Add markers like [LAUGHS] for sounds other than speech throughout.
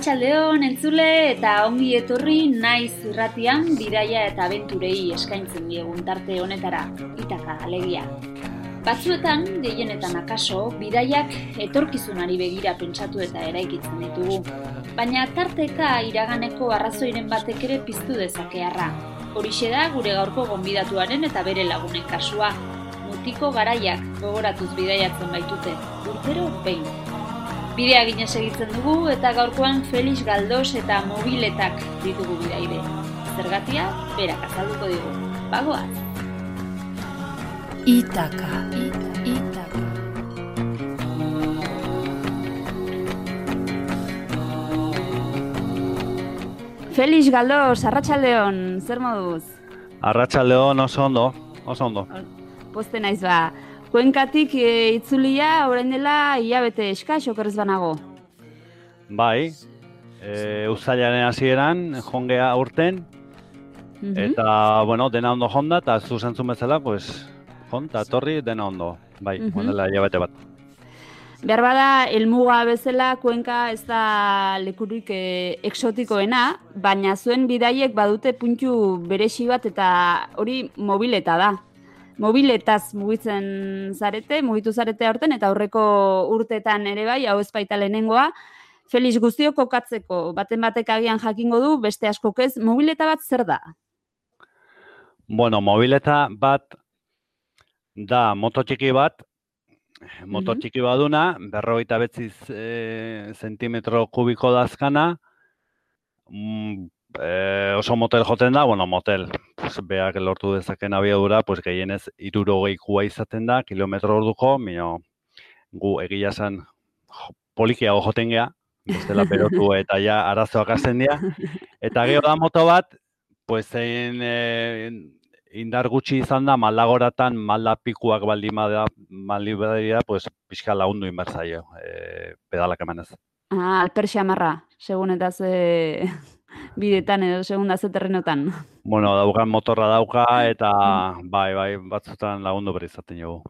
Arratsaldeon entzule eta ongi etorri naiz irratian bidaia eta abenturei eskaintzen diegun tarte honetara, itaka alegia. Batzuetan, gehienetan akaso, bidaiak etorkizunari begira pentsatu eta eraikitzen ditugu. Baina tarteka iraganeko arrazoiren batek ere piztu dezakearra. Horixe da gure gaurko gonbidatuaren eta bere lagunen kasua. Mutiko garaiak gogoratuz bidaiatzen baitute, urtero behin. Bidea gine segitzen dugu eta gaurkoan Felix Galdos eta mobiletak ditugu bidaide. Zergatia, berak azalduko digu. Bagoaz! Itaka. Itaka. Felix Galdos, arratsaldeon, zer moduz? Arratsaldeon oso ondo, oso ondo. Poste naiz ba. Kuenkatik e, itzulia orain dela hilabete eskas okerrez banago. Bai, e, uzailaren hasieran jongea urten, Mhm. eta, bueno, dena ondo jonda, eta zu zentzun bezala, pues, jonta, torri, dena ondo. Bai, Mhm. honela hilabete bat. Behar bada, elmuga bezala Kuenka ez da lekurik e, exotikoena, baina zuen bidaiek badute puntu beresi bat eta hori mobileta da. Mobiletaz mugitzen zarete, mugitu zarete aurten eta aurreko urteetan ere bai, hau ez baita lehenengoa. Felix guztiok kokatzeko, baten batek agian jakingo du, beste askok ez, mobileta bat zer da? Bueno, mobileta bat da moto txiki bat, moto txiki baduna, berrogeita betziz e, zentimetro kubiko dazkana, mm, e, oso motel joten da, bueno, motel, pues, beak lortu dezaken abiadura, pues, gehienez irurogeikua izaten da, kilometro orduko, mino, gu egia esan polikiago joten gea, bestela berotu [LAUGHS] eta ja arazoak hasten dira. Eta gero da moto bat, pues zein e, indar gutxi izan da, maldagoratan, malda pikuak baldin bada, baldin badira, pues pixka lagundu inbertzaio, e, pedalak emanez. Ah, alper xamarra, segun eta ze bidetan edo segun da ze terrenotan. Bueno, daukan motorra dauka eta bai, bai, batzutan lagundu bere izaten dugu.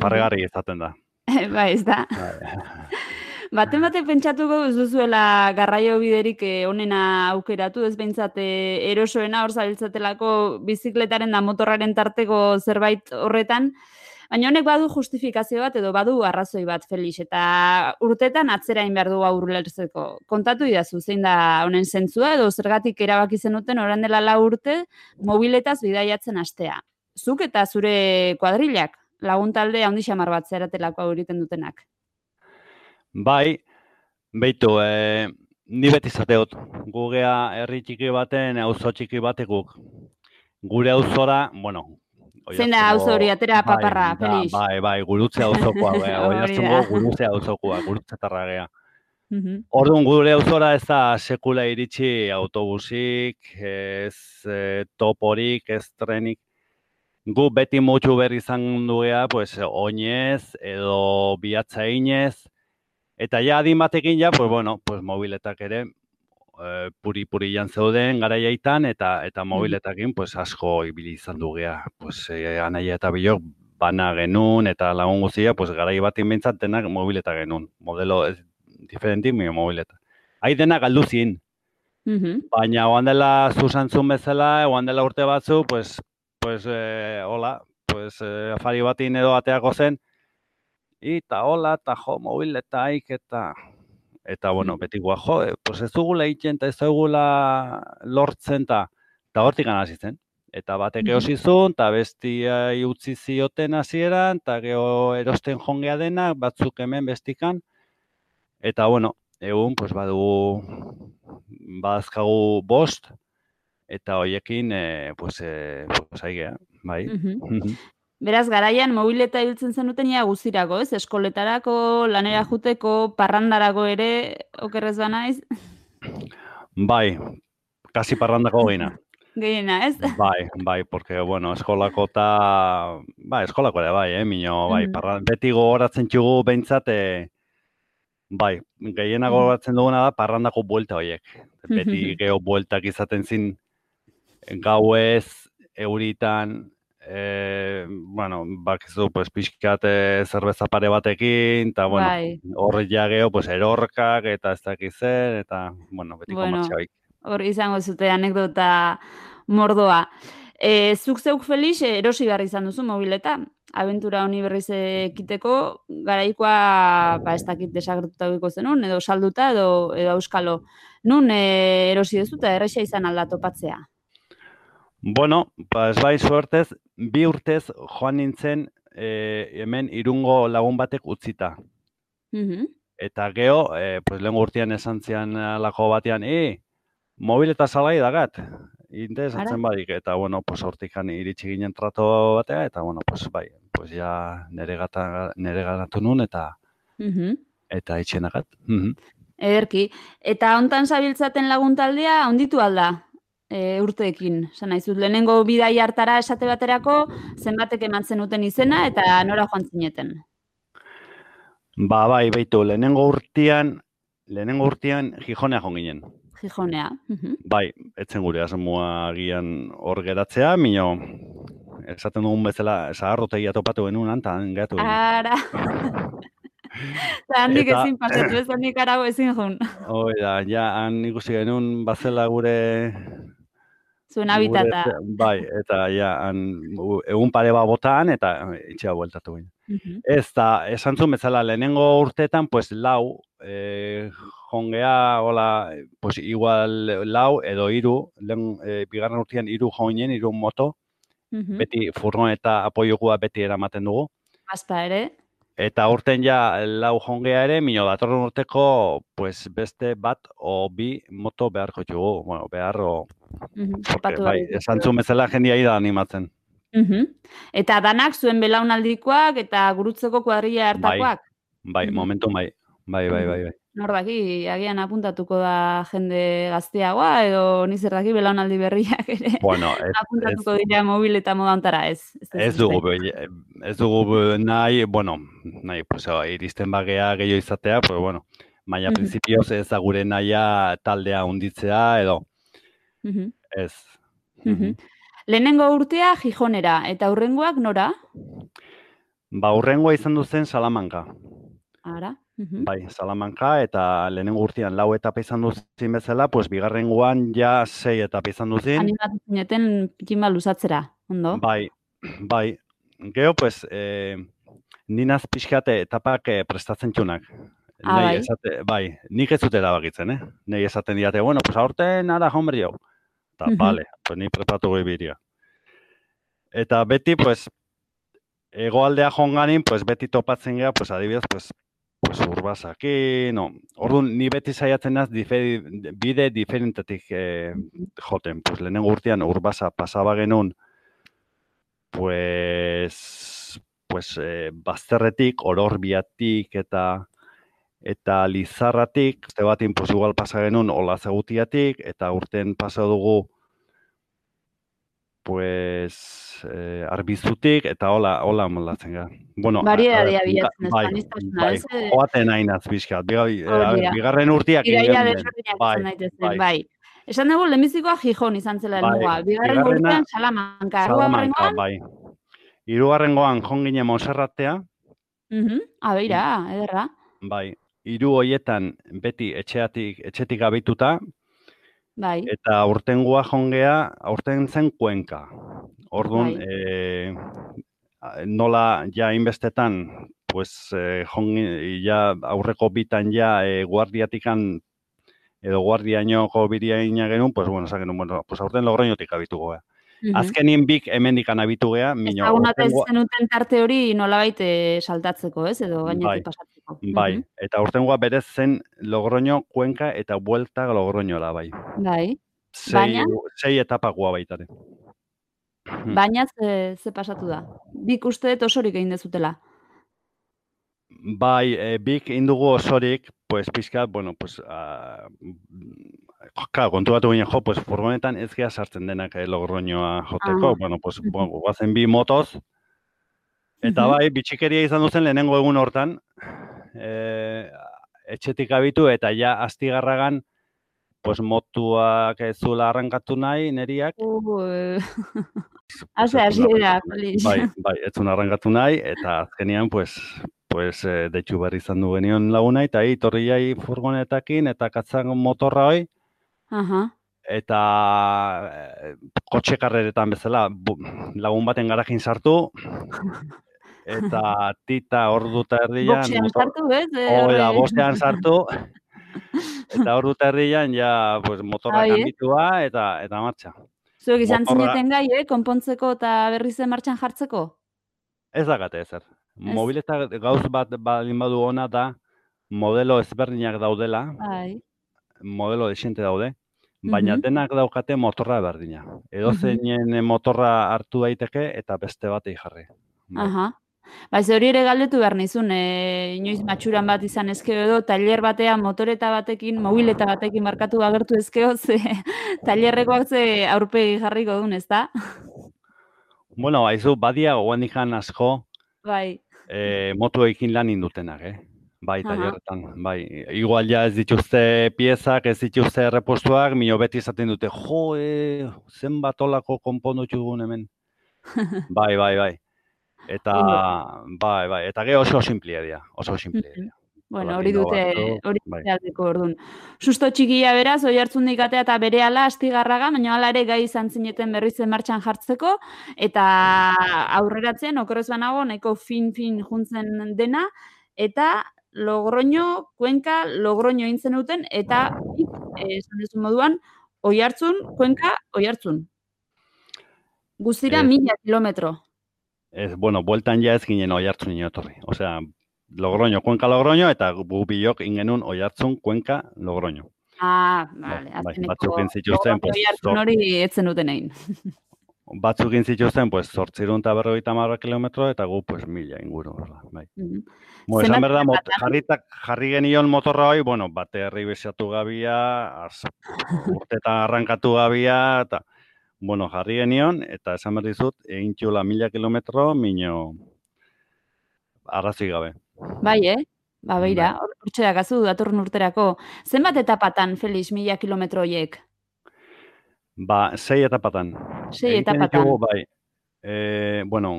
Farregarri izaten da. [LAUGHS] bai, ez da. Bai. [LAUGHS] Baten batek pentsatuko ez duzuela garraio biderik eh, onena aukeratu, ez behintzat eh, erosoena hor zabiltzatelako bizikletaren da motorraren tarteko zerbait horretan, baina honek badu justifikazio bat edo badu arrazoi bat, Felix, eta urtetan atzerain behar du hau ulertzeko. Kontatu idazu, zein da honen zentzua edo zergatik erabaki zenuten orain dela lau urte mobiletaz bidaiatzen hastea. Zuk eta zure kuadrilak, lagun talde handi xamar bat zeratelako hau egiten dutenak. Bai, beitu, e, ni beti zateot, gugea herri txiki baten, auzo txiki batekuk. Gure auzora, bueno, Zein da auzo hori, atera bai, paparra, da, Felix? Bai, bai, gurutze auzokoa, bai, [LAUGHS] Hori oiartzungo da. gurutze auzokoa, gurutze tarragea. Mhm. Orduan gure auzora ez da sekula iritsi autobusik, ez e, toporik, ez trenik. Gu beti mutxu berri izan duea, pues, oinez edo bihatza inez. Eta ja adin batekin ja, pues, bueno, pues, mobiletak ere e, puri-puri jan zeuden garaiaitan, eta eta mobiletakin pues, asko ibili izan dugea. Pues, e, anaia eta bilok bana genuen, eta lagun guztia, pues, garai bat inbintzat denak mobileta genuen. Modelo ez diferenti, mi mobileta. Hai dena galdu zin, Mhm. baina oan dela zuzantzun bezala, oan dela urte batzu, pues, pues, eh, hola, pues, eh, afari batin edo ateako zen, eta hola, eta jo, mobiletaik, eta, eta, bueno, beti gua, jo, eh, pues ez dugula egiten, eta ez dugula lortzen, eta, eta hortik hasi zen. Eta batek erosi zuen, eta bestia utzi zioten hasieran, eta gero erosten jongea denak, batzuk hemen bestikan, eta, bueno, egun, pues, badugu, badazkagu bost, eta hoiekin, e, pues, e, pues, aigea, bai. Mhm. Mhm. Beraz, garaian mobileta ibiltzen zenuten ia guztirako, ez? Eskoletarako, lanera juteko, parrandarako ere, okerrez ba naiz? Bai, kasi parrandako gehiena. Gehiena, ez? Bai, bai, porque, bueno, eskolako eta, bai, eskolako ere, bai, eh, mino, bai, parran, beti gogoratzen txugu behintzat, eh, bai, gehiena Mhm. gogoratzen duguna da parrandako buelta horiek. Beti [LAUGHS] geho bueltak izaten zin gauez, euritan, eh, bueno, bakizu, pues, pixkat eh, zerbeza pare batekin, eta, bueno, Bai. horre ja geho, pues, erorkak, eta ez dakiz zer, eta, bueno, betiko Bueno. martxaik. Hor izango zute anekdota mordoa. E, zuk zeuk Felix erosi behar izan duzu mobileta. Abentura honi berriz ekiteko, garaikoa, ba, ez dakit desagertuta zenun, edo salduta, edo, edo euskalo. Nun e, erosi duzu eta erresa izan alda topatzea. Bueno, ba, ez bai suertez, bi urtez joan nintzen eh, hemen irungo lagun batek utzita. Mhm. Eta geho, eh, pues lehen urtean esan zian alako batean, e, mobil eta salai dagat, interesatzen badik, eta bueno, pues hortikan iritsi ginen trato batea, eta bueno, pues bai, pues ja nere, gata, nere ganatu nun, eta Mhm. eta itxenagat. Mhm. Ederki. Eta hontan zabiltzaten lagun taldea, onditu alda e, urteekin. Esan nahi zut, lehenengo bidai hartara esate baterako, zenbatek eman zenuten izena, eta nora joan zineten. Ba, bai, beitu, lehenengo urtean, lehenengo urtean Gijonea joan ginen. Gijonea. Bai, etzen gure asmoa agian hor geratzea, mino, esaten dugun bezala, zaharrotegia topatu genuen antan, gatu. Ara. [LAUGHS] [LAUGHS] Eta handik Eta- ezin pasatu, ez handik arago ezin jun. [LAUGHS] Hoi da, ja, han ikusi genuen bazela gure... Zuen habitata. gure- bai, eta ja, han, egun pare bat botan, eta itxea bueltatu ginen. Mhm. Ez da, esan zuen bezala, lehenengo urteetan, pues, lau, eh, jongea, hola, pues, igual lau edo hiru, lehen, eh, bigarren urtean hiru joinen, hiru moto, Mhm. beti furgoneta apoiokua beti eramaten dugu. Bazpa ere. Eta urten ja lau jongea ere, mino datorren urteko, pues, beste bat o bi moto beharko dugu, bueno, behar o, Mhm. porque, Topatu bai, esan zuen bezala jendia da animatzen. Mhm. Eta danak zuen belaunaldikoak eta gurutzeko kuadrilla hartakoak. Bai, Mhm. momentu bai, bai, bai, bai, bai. Nor agian apuntatuko da jende gazteagoa edo ni zer daki belaunaldi berriak ere. Bueno, ez, [LAUGHS] ez, apuntatuko dira mobil eta moda hontara, ez. Ez, ez dugu, be- ez dugu nahi, bueno, nahi, pues, oh, iristen bagea gehiago izatea, pues, bueno, baina Mhm. prinsipioz ez da gure nahia taldea unditzea, edo, ez. Lehenengo urtea Gijonera eta hurrengoak nora? Ba, urrengoa izan duzen Salamanka. Ara. Mhm. Bai, Salamanka eta lehenengo urtean lau etapa izan duzin bezala, pues bigarrengoan ja sei etapa izan duzin. Animatu zineten pitima luzatzera, ondo? Bai, [CLEARS THROAT] bai. Gero, pues, eh, ninaz pixkate etapak eh, prestatzen txunak. Ah, Nahi bai. esate, bai, nik ez dut erabakitzen, eh? Nahi esaten diate, bueno, pues aurten ara hombre jau. Eta, bale, pues ni prepatu goi biria. Eta beti, pues, egoaldea jonganin, pues beti topatzen gea, pues adibidez, pues, pues urbasakin, no. Orduan, ni beti saiatzen naz diferi, bide diferentetik eh, joten. Pues lehenengo urtean urbasa pasaba genuen, pues, pues eh, bazterretik, ororbiatik eta eta lizarratik, este batin pues igual pasa genuen ola zegutiatik, eta urten pasa dugu pues eh, arbizutik, eta hola, hola molatzen gara. Bueno, Variedadea bilatzen bai, aniztasuna, bai, ez, joaten ainaz bizkat, bigarren urtiak Iraia desberdinak Bai, izan daitezen, bai. Esan dugu, lehenbizikoa Gijon izan zela Bai, helmuga. Bigarren urtean Salamanca. Salamanca, bai. Hirugarrengoan jon ginen Monserratea, Mhm. Abeira, ederra. bai. Hiru hoietan beti etxeatik, etxetik abituta, Bai. eta urtengoa jongea, aurten zen Kuenka. Orduan, Bai. eh, nola ja inbestetan, pues, eh, jongi, ja aurreko bitan ja eh, guardiatikan edo guardiainoko biriaina genuen, pues, bueno, genuen, bueno, pues, aurten logroñotik abituko gea. Mhm. Azkenin bik hemendikan abitu gea, mino, Ezagunat ez aurtengoa- zenuten tarte hori nolabait saltatzeko, ez? Edo gainetik Bai. pasatzeko. Bai, Mhm. eta urtengoa berez zen Logroño, Kuenka eta Buelta Logroñola bai. Bai. Sei, Baina? sei etapakoa baitare. Baina ze, ze pasatu da. Bik uste dut osorik egin dezutela. Bai, e, bik indugu osorik, pues pizkat, bueno, pues a, Claro, kontu batu ginen jo, pues furgonetan ez sartzen denak eh, logroñoa joteko, Ah. bueno, pues bueno, guazen bi motoz, eta bai, bitxikeria izan duzen lehenengo egun hortan, e, etxetik abitu eta ja astigarragan, pues motuak ez zuela arrankatu nahi, neriak, Uh, pues, Hase, ez hasi zuen da, arrankatu nahi. Felix. Bai, bai, ez zuen arrankatu nahi, eta azkenian, pues, pues, e, deitxu berri izan du genion laguna, eta hi, torri jai furgonetakin, eta katzan motorra hoi, Aha. eta e, kotxe karreretan bezala bu, lagun baten garajein sartu [LAUGHS] eta tita ordu eta erdian Boxean sartu, ez? Eh, da, [LAUGHS] sartu eta ordu eta erdian ja pues, motorra Bai, kanbitua eta eta martxa. Zuek izan motorra- zineten gai, eh? Konpontzeko eta berriz martxan jartzeko? Ez dakate ezer. Mobileta gauz bat baldin badu ona da modelo ezberdinak daudela, Bai. modelo desiente daude, baina Mhm. denak daukate motorra berdina. Edo zeinen motorra hartu daiteke eta beste batei jarri. Bai. Aha. Ba, ze hori ere galdetu behar nizun, e, inoiz matxuran bat izan ezkeo edo, tailer batean motoreta batekin, mobileta batekin markatu agertu ezkeo, ze [LAUGHS] tailerrekoak ze aurpegi jarriko duen, ez da? Bueno, haizu, badia goendikan asko Bai. e, motuekin lan indutenak, eh? Bai, tailerretan, bai. Igual ja ez dituzte piezak, ez dituzte errepostuak, mino beti esaten dute, jo, e, zenbat olako konpondu txugun hemen. [LAUGHS] bai, bai, bai. Eta, bai, bai, eta ge oso simplia dira, oso simplia dira. Bueno, hori dute, hori bai. aldeko ordun. Susto txikia beraz, oi hartzundik atea eta bere ala astigarraga, baina hala ere gai izan zineten berriz martxan jartzeko, eta aurreratzen, okorrez banago, nahiko fin-fin juntzen dena, eta Logroño, Kuenka, Logroño egin zenuten, eta eh, esan duzu moduan, oi hartzun, Kuenka, oi hartzun. Guztira Ez. mila kilometro. Ez, bueno, bueltan ja ez ginen oi hartzun etorri. Osea, Logroño, Cuenca, Logroño, eta gu bilok ingenun oi hartzun, Cuenca, Logroño. Ah, Bai, vale, bai, batzuk egin zituzten, Logroño pues, hori etzen duten egin. [LAUGHS] Batzuk egin zituzten, pues, zortzirun eta berrogeita marra kilometro, eta gu, pues, mila inguru, bai. Bueno, Zenbat esan berda, mot, jarritak, jarri genion motorra hoi, bueno, bate herri besatu gabia, az, [LAUGHS] urtetan arrankatu gabia, eta, bueno, jarri genion, eta esan behar dizut, egin txula mila kilometro, mino, arrazi gabe. Bai, eh? Ba, beira, Bai. hor- hortxe dakazu datorren urterako. Zenbat etapatan, Felix, mila kilometro horiek? Ba, sei etapatan. Sei etapatan. ditugu, bai, e, bueno,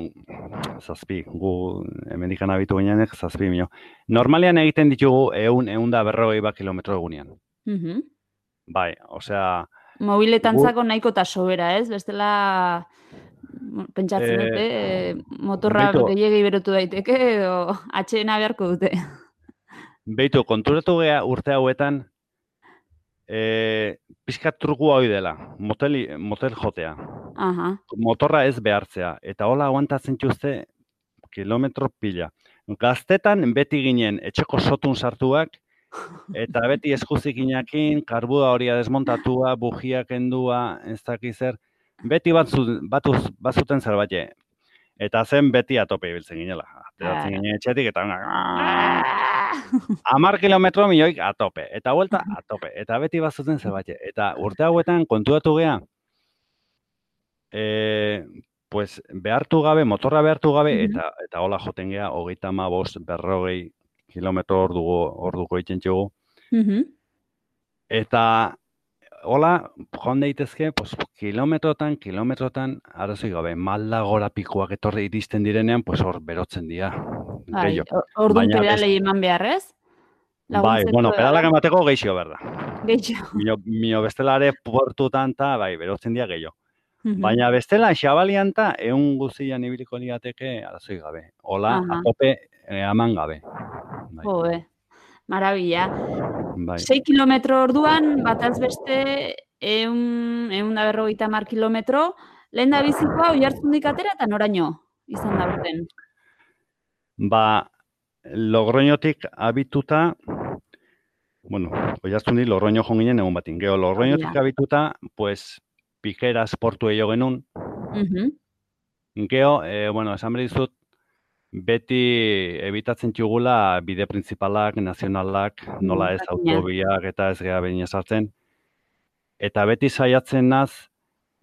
zazpi, gu hemendikan abitu ginenek, zazpi mino. Normalean egiten ditugu eun, eun da berrogei bat kilometro egunean. Mhm. Bai, osea, Mobiletantzako nahiko eta sobera, ez? Bestela pentsatzen Eh, dute, eh, motorra beitu. gehiegi berotu daiteke edo atxeena beharko dute. Beitu, konturatu gea urte hauetan, e, pixkat truku hori dela, moteli, motel jotea. Aha. Motorra ez behartzea, eta hola aguantatzen txuzte kilometro pila. Gaztetan beti ginen etxeko sotun sartuak, eta beti eskuzik inakin, karbua horia desmontatua, bujiak endua, ez dakiz zer, beti batzu, batuz, bazuten zerbait. Eta zen beti atope ibiltzen ginela. Ateratzen ginen etxetik, eta Ah! amar kilometro milioik atope, eta vuelta atope, eta beti bazuten zerbait. Eta urte hauetan kontuatu gea, e, pues behartu gabe, motorra behartu gabe, eta eta hola joten gea, hogeita ma bost, berrogei kilometro orduko, orduko egiten txugu. Mhm. Eta hola, joan daitezke, pues, kilometrotan, kilometrotan, arazoik gabe, malda gora pikuak etorri iristen direnean, pues hor berotzen dira. Bai, orduan Baina pedalei eman beharrez? Bai, bueno, pedalak emateko geixio berda. Gehiago. Mio, mio bestelare puertutan ta, bai, berotzen dira gehiago. Mhm. Baina bestela, xabalian ta, egun guzian ibiliko liateke arazoi gabe. Hola, Aha. atope eh, aman gabe. Bai, Jode, marabila. bai. 6 kilometro orduan, bataz beste, eun, eun da berrogeita mar kilometro, lehen da bizikoa oi hartzundik atera eta noraino izan da urten. Ba, Logroñotik abituta, bueno, oiartzundi Logroño joan ginen egun batin. Gero, Logroñotik Ja. abituta, pues, Pikeras portu eio genuen, Mhm. Geo, e, bueno, esan behar dizut, beti ebitatzen txugula bide principalak, nazionalak, nola ez autobiak eta ez geha behin esartzen. Eta beti saiatzen naz,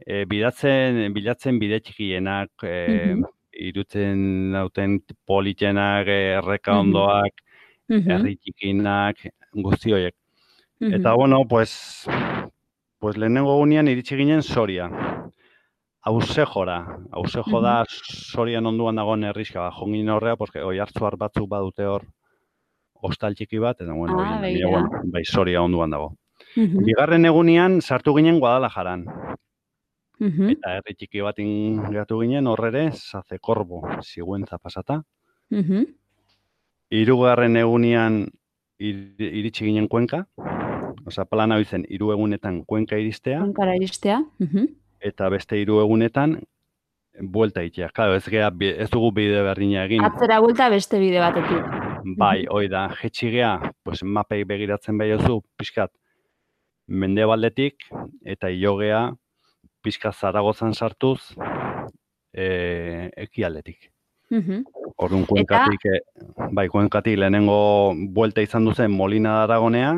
e, bidatzen, bilatzen bide txikienak, e, Mhm. irutzen dauten politenak, e, erreka ondoak, Mhm. herri txikinak, guzti horiek. Mhm. Eta bueno, pues, pues lehenengo gunean iritsi ginen Soria. Hausejora, hausejo da Sorian onduan dagoen herriska, ba, jongin horrea, porque oi hartzuar batzuk badute hor hostal txiki bat, eta bueno, Ah, bueno, bai Soria onduan dago. Mhm. Bigarren egunean sartu ginen Guadalajaran, Mhm. eta herri txiki bat ingatu ginen horrere, Zazekorbo, Sigüenza pasata. Mhm. Hirugarren egunean ir- iritsi ginen Kuenka, osea plana hori zen hiru egunetan Kuenka iristea, Kuenkara iristea. Mhm. Eta beste hiru egunetan buelta egitea. Claro, ez, gea, ez dugu bide berdina egin. Atzera buelta beste bide batetik. Bai, hoi da, jetxi gea, pues, mapei begiratzen behiozu, pixkat, mendebaldetik, eta ilogea, pixkat zaragozan sartuz, e, ekialdetik. Mhm. Orduan kuenkatik, e, bai, kuenkatik lehenengo buelta izan duzen Molina da Aragonea,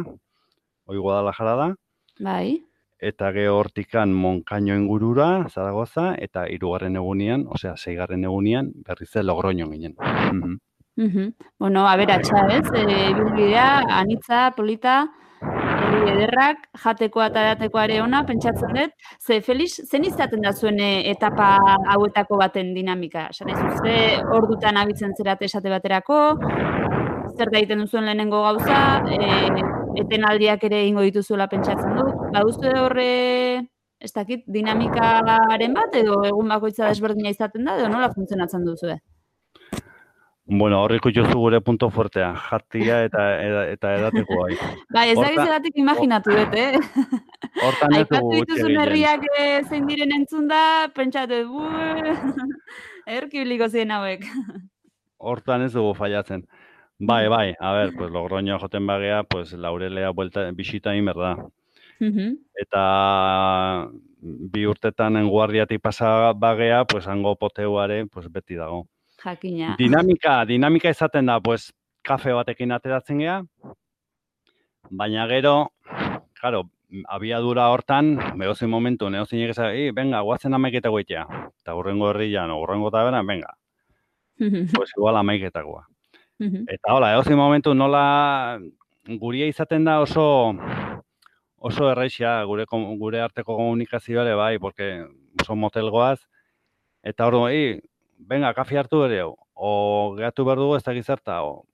hoi Guadalajara da, Bai. Eta geho hortikan Monkaino ingurura, Zaragoza, eta hirugarren egunean, osea, seigarren egunean, berriz Logroño ginen. Mhm. Mhm. Bueno, aberatsa, ez? E, bilbidea, anitza, polita, ederrak, jatekoa eta edatekoa ere ona, pentsatzen dut. Ze, Felix, zen izaten da zuen e, etapa hauetako baten dinamika? Ez, ze ordutan abitzen zerate esate baterako, zer da egiten duzuen lehenengo gauza, e, etenaldiak ere ingo dituzuela pentsatzen dut. Baduzu horre, ez dakit, dinamikaren bat, edo egun bakoitza desberdina izaten da, edo nola funtzionatzen duzue? Bueno, hor ikutuzu gure punto fuertea, jatia eta, eta, eta edateko bai. Bai, ez dakiz zeratik imaginatu dut, eh? Hortan ez dugu dituzun herriak eh, zein diren entzun da, pentsatu, bu, [LAUGHS] erki biliko ziren hauek. Hortan ez dugu fallatzen. Bai, bai, a ber, pues Logroño joten bagea, pues Laurelea buelta bisita egin behar Mhm, Eta bi urtetan enguardiatik pasa bagea, pues hango poteuare, pues beti dago. Jakina. Dinamika, dinamika izaten da, pues kafe batekin ateratzen gea, baina gero, claro, abiadura hortan, behozin momentu, neozinek esan, "Ei, venga, guazen amaiketa goitea. Eta urrengo herrian, urrengo taberan, venga, [LAUGHS] pues igual amaiketakoa. Eta hola, edozein momentu nola guria izaten da oso oso erraixa gure gure arteko komunikazioa ere bai, porque oso motelgoaz eta ordu, "Ei, venga, kafe hartu ere o gehatu behar dugu ez da gizarta o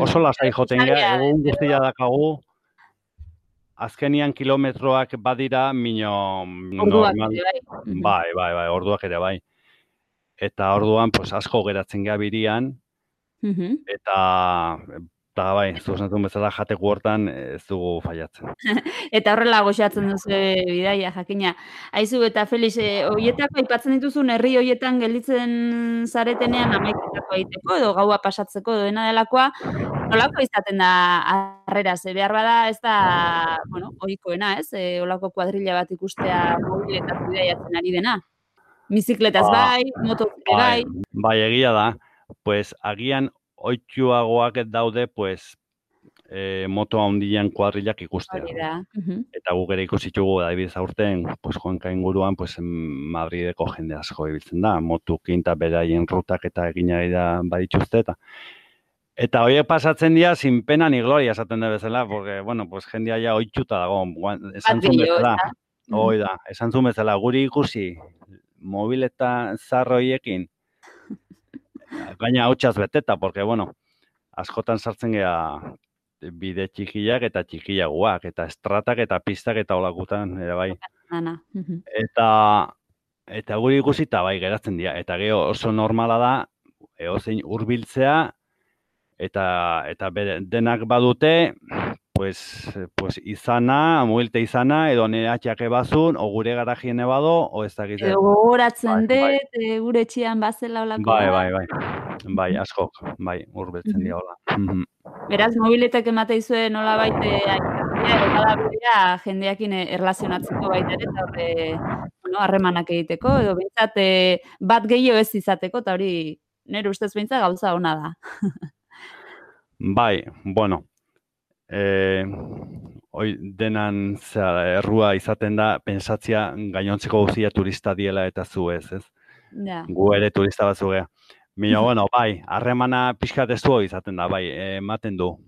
oso lasai joten gea, egun guztia dakagu. Azkenian kilometroak badira mino Orduak normal, ere, bai. Bai, bai, bai, orduak ere bai. Eta orduan, pues, asko geratzen gea birian, eta eta bai, zuzen bezala jateku hortan ez dugu fallatzen. [LAUGHS] Eta horrela goxatzen duzu bidaia, jakina. Aizu eta Felix, eh, hoietako aipatzen dituzun herri hoietan gelditzen zaretenean amaiketako egiteko edo gaua pasatzeko edo dena delakoa, nolako izaten da harrera, ze behar bada ez da, bueno, ohikoena, ez? E, olako kuadrilla bat ikustea mobiletaz bidaiatzen ari dena. Bizikletaz Ba, bai, motoz ere bai. bai, egia da, pues, agian oitxuagoak daude, pues, e, moto handian kuadrilak ikustea. Da. Eta guk ere ikusi ditugu adibidez aurten, pues Joanka inguruan, pues Madrideko jende asko ibiltzen da, motukin eta beraien rutak eta egin ari da badituzte eta Eta horiek pasatzen dira sin pena ni gloria esaten da bezala, porque bueno, pues jendea ja ohituta dago, esan zuen bezala. Mhm. Hoi da, esan zuen bezala, guri ikusi mobileta zarroiekin gaina hautsaz beteta, porque bueno, askotan sartzen gea bide txikiak eta txikiagoak, eta estratak eta pistak eta olakutan ere bai. Eta eta guri ikusita bai geratzen dira. Eta gero oso normala da edozein hurbiltzea eta eta bere, denak badute pues pues izana, mobilte izana edo nire atxake bazun o gure garajien bado o ez dakit. Edo gogoratzen Bai, bai. dut, eh, gure etxean bazela olako Bai, bai, bai. Bai, askok, bai, hurbiltzen Mhm. dira hola. Mhm. Beraz, mobiletek emate izue nola baite edo bada bidea jendeakin eh, erlazionatzeko baita ere, eta horre, bueno, harremanak egiteko, edo behintzat eh, bat gehiago ez izateko, eta hori nire ustez behintzat gauza ona da. [LAUGHS] Bai, bueno, e, oi, denan zera, errua izaten da, pensatzia gainontzeko guzia turista diela eta zu ez, ez? Ja. Gu ere turista batzu gea. Mino, [LAUGHS] bueno, bai, harremana pixka testu izaten da, bai, eh, ematen du. [LAUGHS]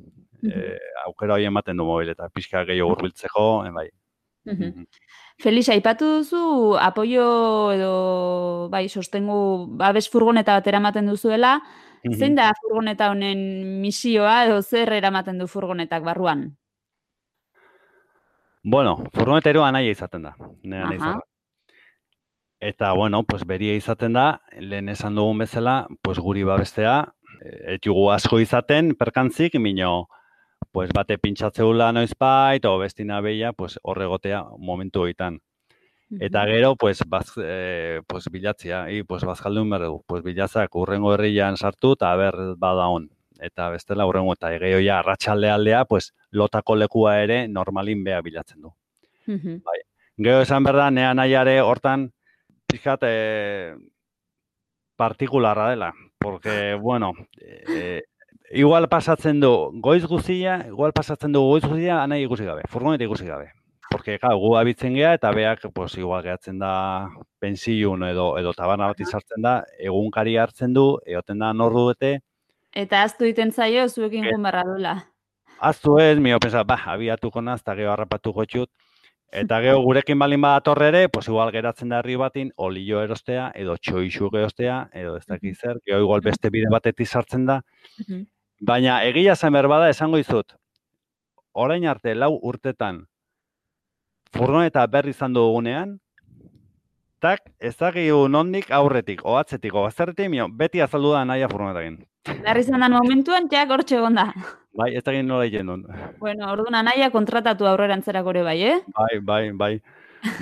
E, aukera hori ematen du mobil eta pixka gehiago hurbiltzeko, e, bai. Mhm. Felix, aipatu duzu apoio edo bai, sostengu babes furgoneta bat eramaten duzuela. Zein da furgoneta honen misioa edo zer eramaten du furgonetak barruan? Bueno, furgoneta eroa nahi izaten da. Nera nahi. Eta, bueno, pues beria izaten da, lehen esan dugun bezala, pues guri babestea, ez jugu asko izaten, perkantzik, mino, pues bate pintzatzeula noizbait, o bestina beia, pues horregotea momentu hoitan. Eta gero, pues, baz, eh, pues bilatzia, i, pues bazkaldun behar dugu, pues bilatzak urrengo herrian sartu, eta ber bada on. Eta bestela urrengo, eta ja, arratsalde aldea, pues lotako lekua ere normalin bea bilatzen du. Mhm. Gero esan berda, nea nahiare hortan, pixkat, eh, partikularra dela. Porque, bueno, eh, igual pasatzen du goiz guzia, igual pasatzen du goiz guzia, anai ikusi gabe, furgoneta ikusi gabe. Porque, claro, gu abitzen gea, eta beak, pues, igual gehatzen da pensiun edo, edo tabarna bat izartzen da, egunkari hartzen du, egoten da nordu bete, Eta aztu iten zaio zuekin Ke- gun barra duela. aztu ez, mio pensa, ba, abiatuko naz, eta gero harrapatuko txut, Eta gero gurekin balin badator ere, pues igual geratzen da herri batin, olio erostea, edo txoixu erostea, edo ez dakit zer, gero igual beste bide batetik sartzen da. Baina egia zen berbada esango dizut, orain arte lau urtetan furgoneta berri izan dugunean, tak ez dakigu nondik aurretik, oatzetik, o bazterretik, mio, beti azaldu da naia furgonetakin. Berri izan dan momentuan, jak hortxe egon da. Bai, ez dakit nola egiten duen. Bueno, orduan anaia kontratatu aurrerantzerak ere bai, eh? Bai, bai, bai.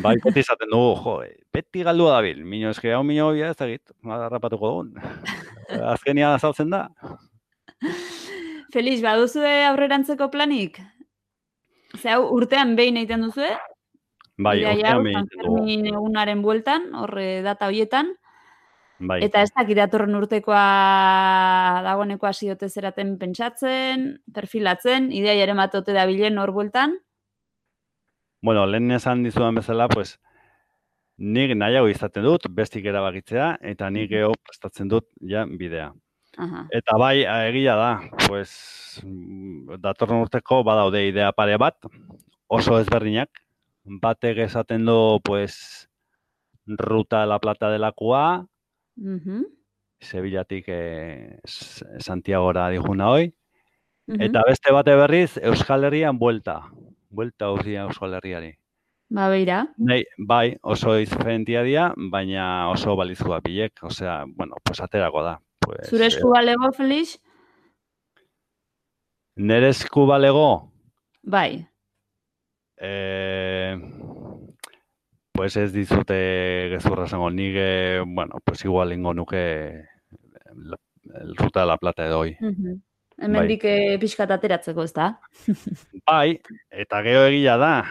Bai, beti izaten dugu, jo, beti galdua dabil. Mino eske hau mino bia ez dakit, harrapatuko dugun. [LAUGHS] Azkenian azaltzen da. Felix, baduzue aurrerantzeko planik? Ze hau urtean behin egiten duzue? Bai, urtean behin. Fermin egunaren bueltan, horre data hoietan. Bai. Eta ez dakit datorren urtekoa dagoeneko hasi ote zeraten pentsatzen, perfilatzen, ideia ere matote da bilen hor bueltan. Bueno, lehen esan dizudan bezala, pues, nik nahiago izaten dut, bestik erabakitzea, eta nik gero prestatzen dut ja bidea. Aha. Eta bai, egia da, pues, mm, datorren urteko badaude idea pare bat, oso ezberdinak. Batek esaten du, pues, ruta de la plata delakoa, Mhm. Sevillatik eh, Santiagora dijuna hoi. Mhm. Eta beste bate berriz, Euskal Herrian buelta. Buelta uzia Euskal Herriari. Ba, beira. Nei, bai, oso diferentia dira, baina oso balizua bilek. Osea, bueno, pues aterako da. Pues, Zure esku balego, Felix? Nere esku balego, Bai. eh, pues ez dizute gezurra esango, nik, eh, bueno, pues igual ingo nuke la, el ruta de la plata edo hoi. Mhm. Hemendik bai. pixkat ateratzeko, ez da? [LAUGHS] Bai, eta gero egia da.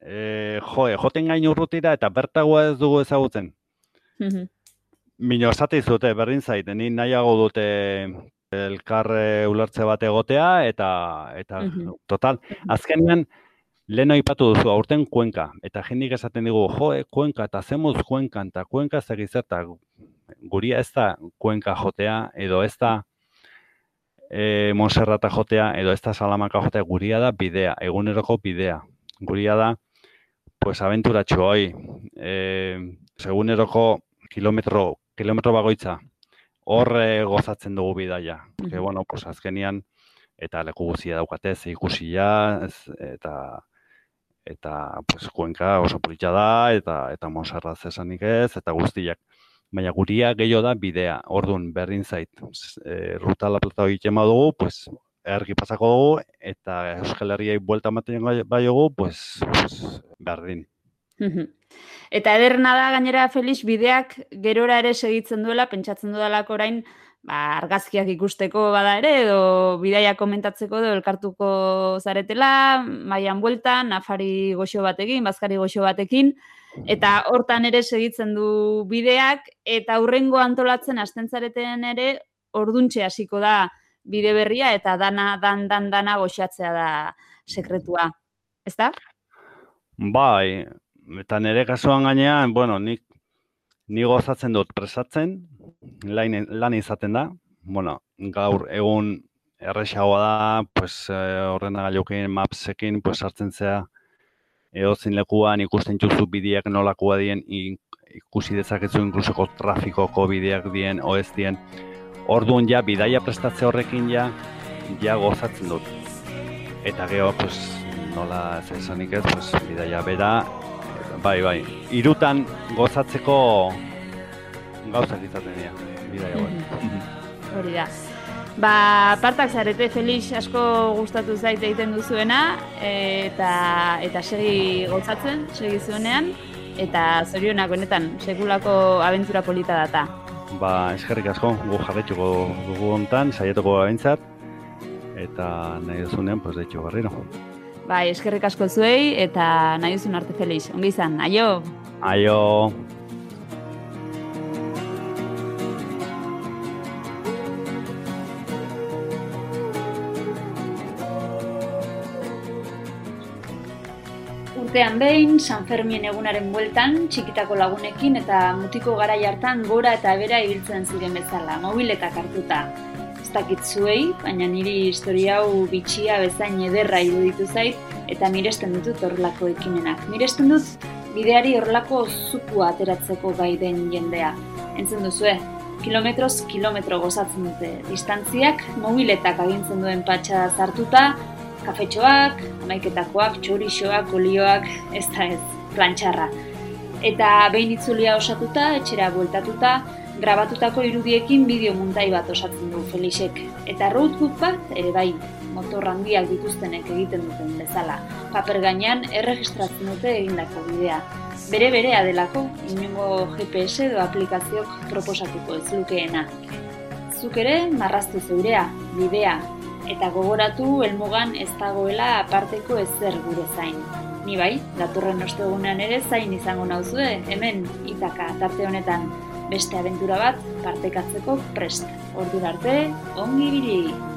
E, jo, joten gain urrutira eta bertagoa ez dugu ezagutzen. Mhm. Mino esate izute, berdin zait, ni nahiago dute elkarre ulertze bat egotea, eta, eta Mhm. total, azkenean, lehen aipatu duzu, aurten kuenka, eta jendik esaten digu, jo, eh, kuenka, eta zemuz kuenkan, eta kuenka ez dakiz zer, eta guria ez da kuenka jotea, edo ez da e, Monserrata jotea, edo ez da Salamaka jotea, guria da bidea, eguneroko bidea. Guria da, pues, abenturatxo hoi, e, eguneroko kilometro, kilometro bagoitza, hor eh, gozatzen dugu bidaia. Porque, Mhm. bueno, pues, azkenian, eta leku guzia daukate, ze ikusia, ez, eta eta pues, kuenka oso politxa da, eta eta Montserrat zesanik ez, eta guztiak. Baina guria gehiago da bidea, ordun berdin zait. E, ruta la plata egiten badugu, pues, ergi pasako dugu, eta Euskal Herriai buelta ematen bai dugu, pues, pues, berdin. Eta ederrena da gainera Felix bideak gerora ere segitzen duela, pentsatzen dudalako orain ba, argazkiak ikusteko bada ere, edo bidaia komentatzeko edo elkartuko zaretela, maian bueltan, nafari goxo batekin, bazkari goxo batekin, eta hortan ere segitzen du bideak, eta hurrengo antolatzen hasten zareten ere, orduntxe hasiko da bide berria, eta dana, dan, dan, dana goxatzea da sekretua. Ezta? Bai, eta nire kasuan gainean, bueno, nik ni gozatzen dut presatzen, lan, lan izaten da. Bueno, gaur egun erresagoa da, pues eh, ordenagailukin, mapsekin, pues sartzen zea edozein lekuan ikusten juzu bideak nolakoa dien ikusi dezakezu inklusoko trafikoko bideak dien o ez dien. Orduan ja bidaia prestatze horrekin ja ja gozatzen dut. Eta gero pues nola ez esanik ez, pues bidaia bera bai, bai. Irutan gozatzeko gauzak izaten dira. Bidaia bai. Hori da. Ba, partak zarete Felix asko gustatu zait egiten duzuena eta eta segi gozatzen, segi zuenean eta zorionak honetan sekulako abentura polita data. Ba, eskerrik asko, gu jarretxuko dugu hontan, saietoko abentzat eta nahi duzunean, pues, deitxo barriro. Bai, eskerrik asko zuei eta nahi duzun arte Felix. Ongi izan, aio! Aio! Urtean behin, San Fermien egunaren bueltan, txikitako lagunekin eta mutiko gara hartan gora eta bera ibiltzen ziren bezala, mobiletak hartuta. Ez dakit zuei, baina niri historia hau bitxia bezain ederra iruditu zait, eta miresten ditut horrelako ekimenak. Miresten dut, bideari horrelako zukua ateratzeko gai den jendea. Entzun duzue, kilometroz kilometro gozatzen dute. Distantziak, mobiletak agintzen duen patxa zartuta, kafetxoak, amaiketakoak, txorixoak, olioak, ez da ez, plantxarra. Eta behin itzulia osatuta, etxera bueltatuta, grabatutako irudiekin bideo muntai bat osatzen du Felixek. Eta roadbook bat, ere bai, motor handiak dituztenek egiten duten bezala. Paper gainean erregistratzen dute egindako bidea. Bere berea delako, inungo GPS edo aplikazioak proposatuko ez lukeena. Zuk ere, marraztu zeurea, bidea, eta gogoratu helmugan ez dagoela aparteko ezer gure zain. Ni bai, datorren ostegunean ere zain izango nauzue, hemen itaka tarte honetan beste abentura bat partekatzeko prest. Ordura arte, ongi bili!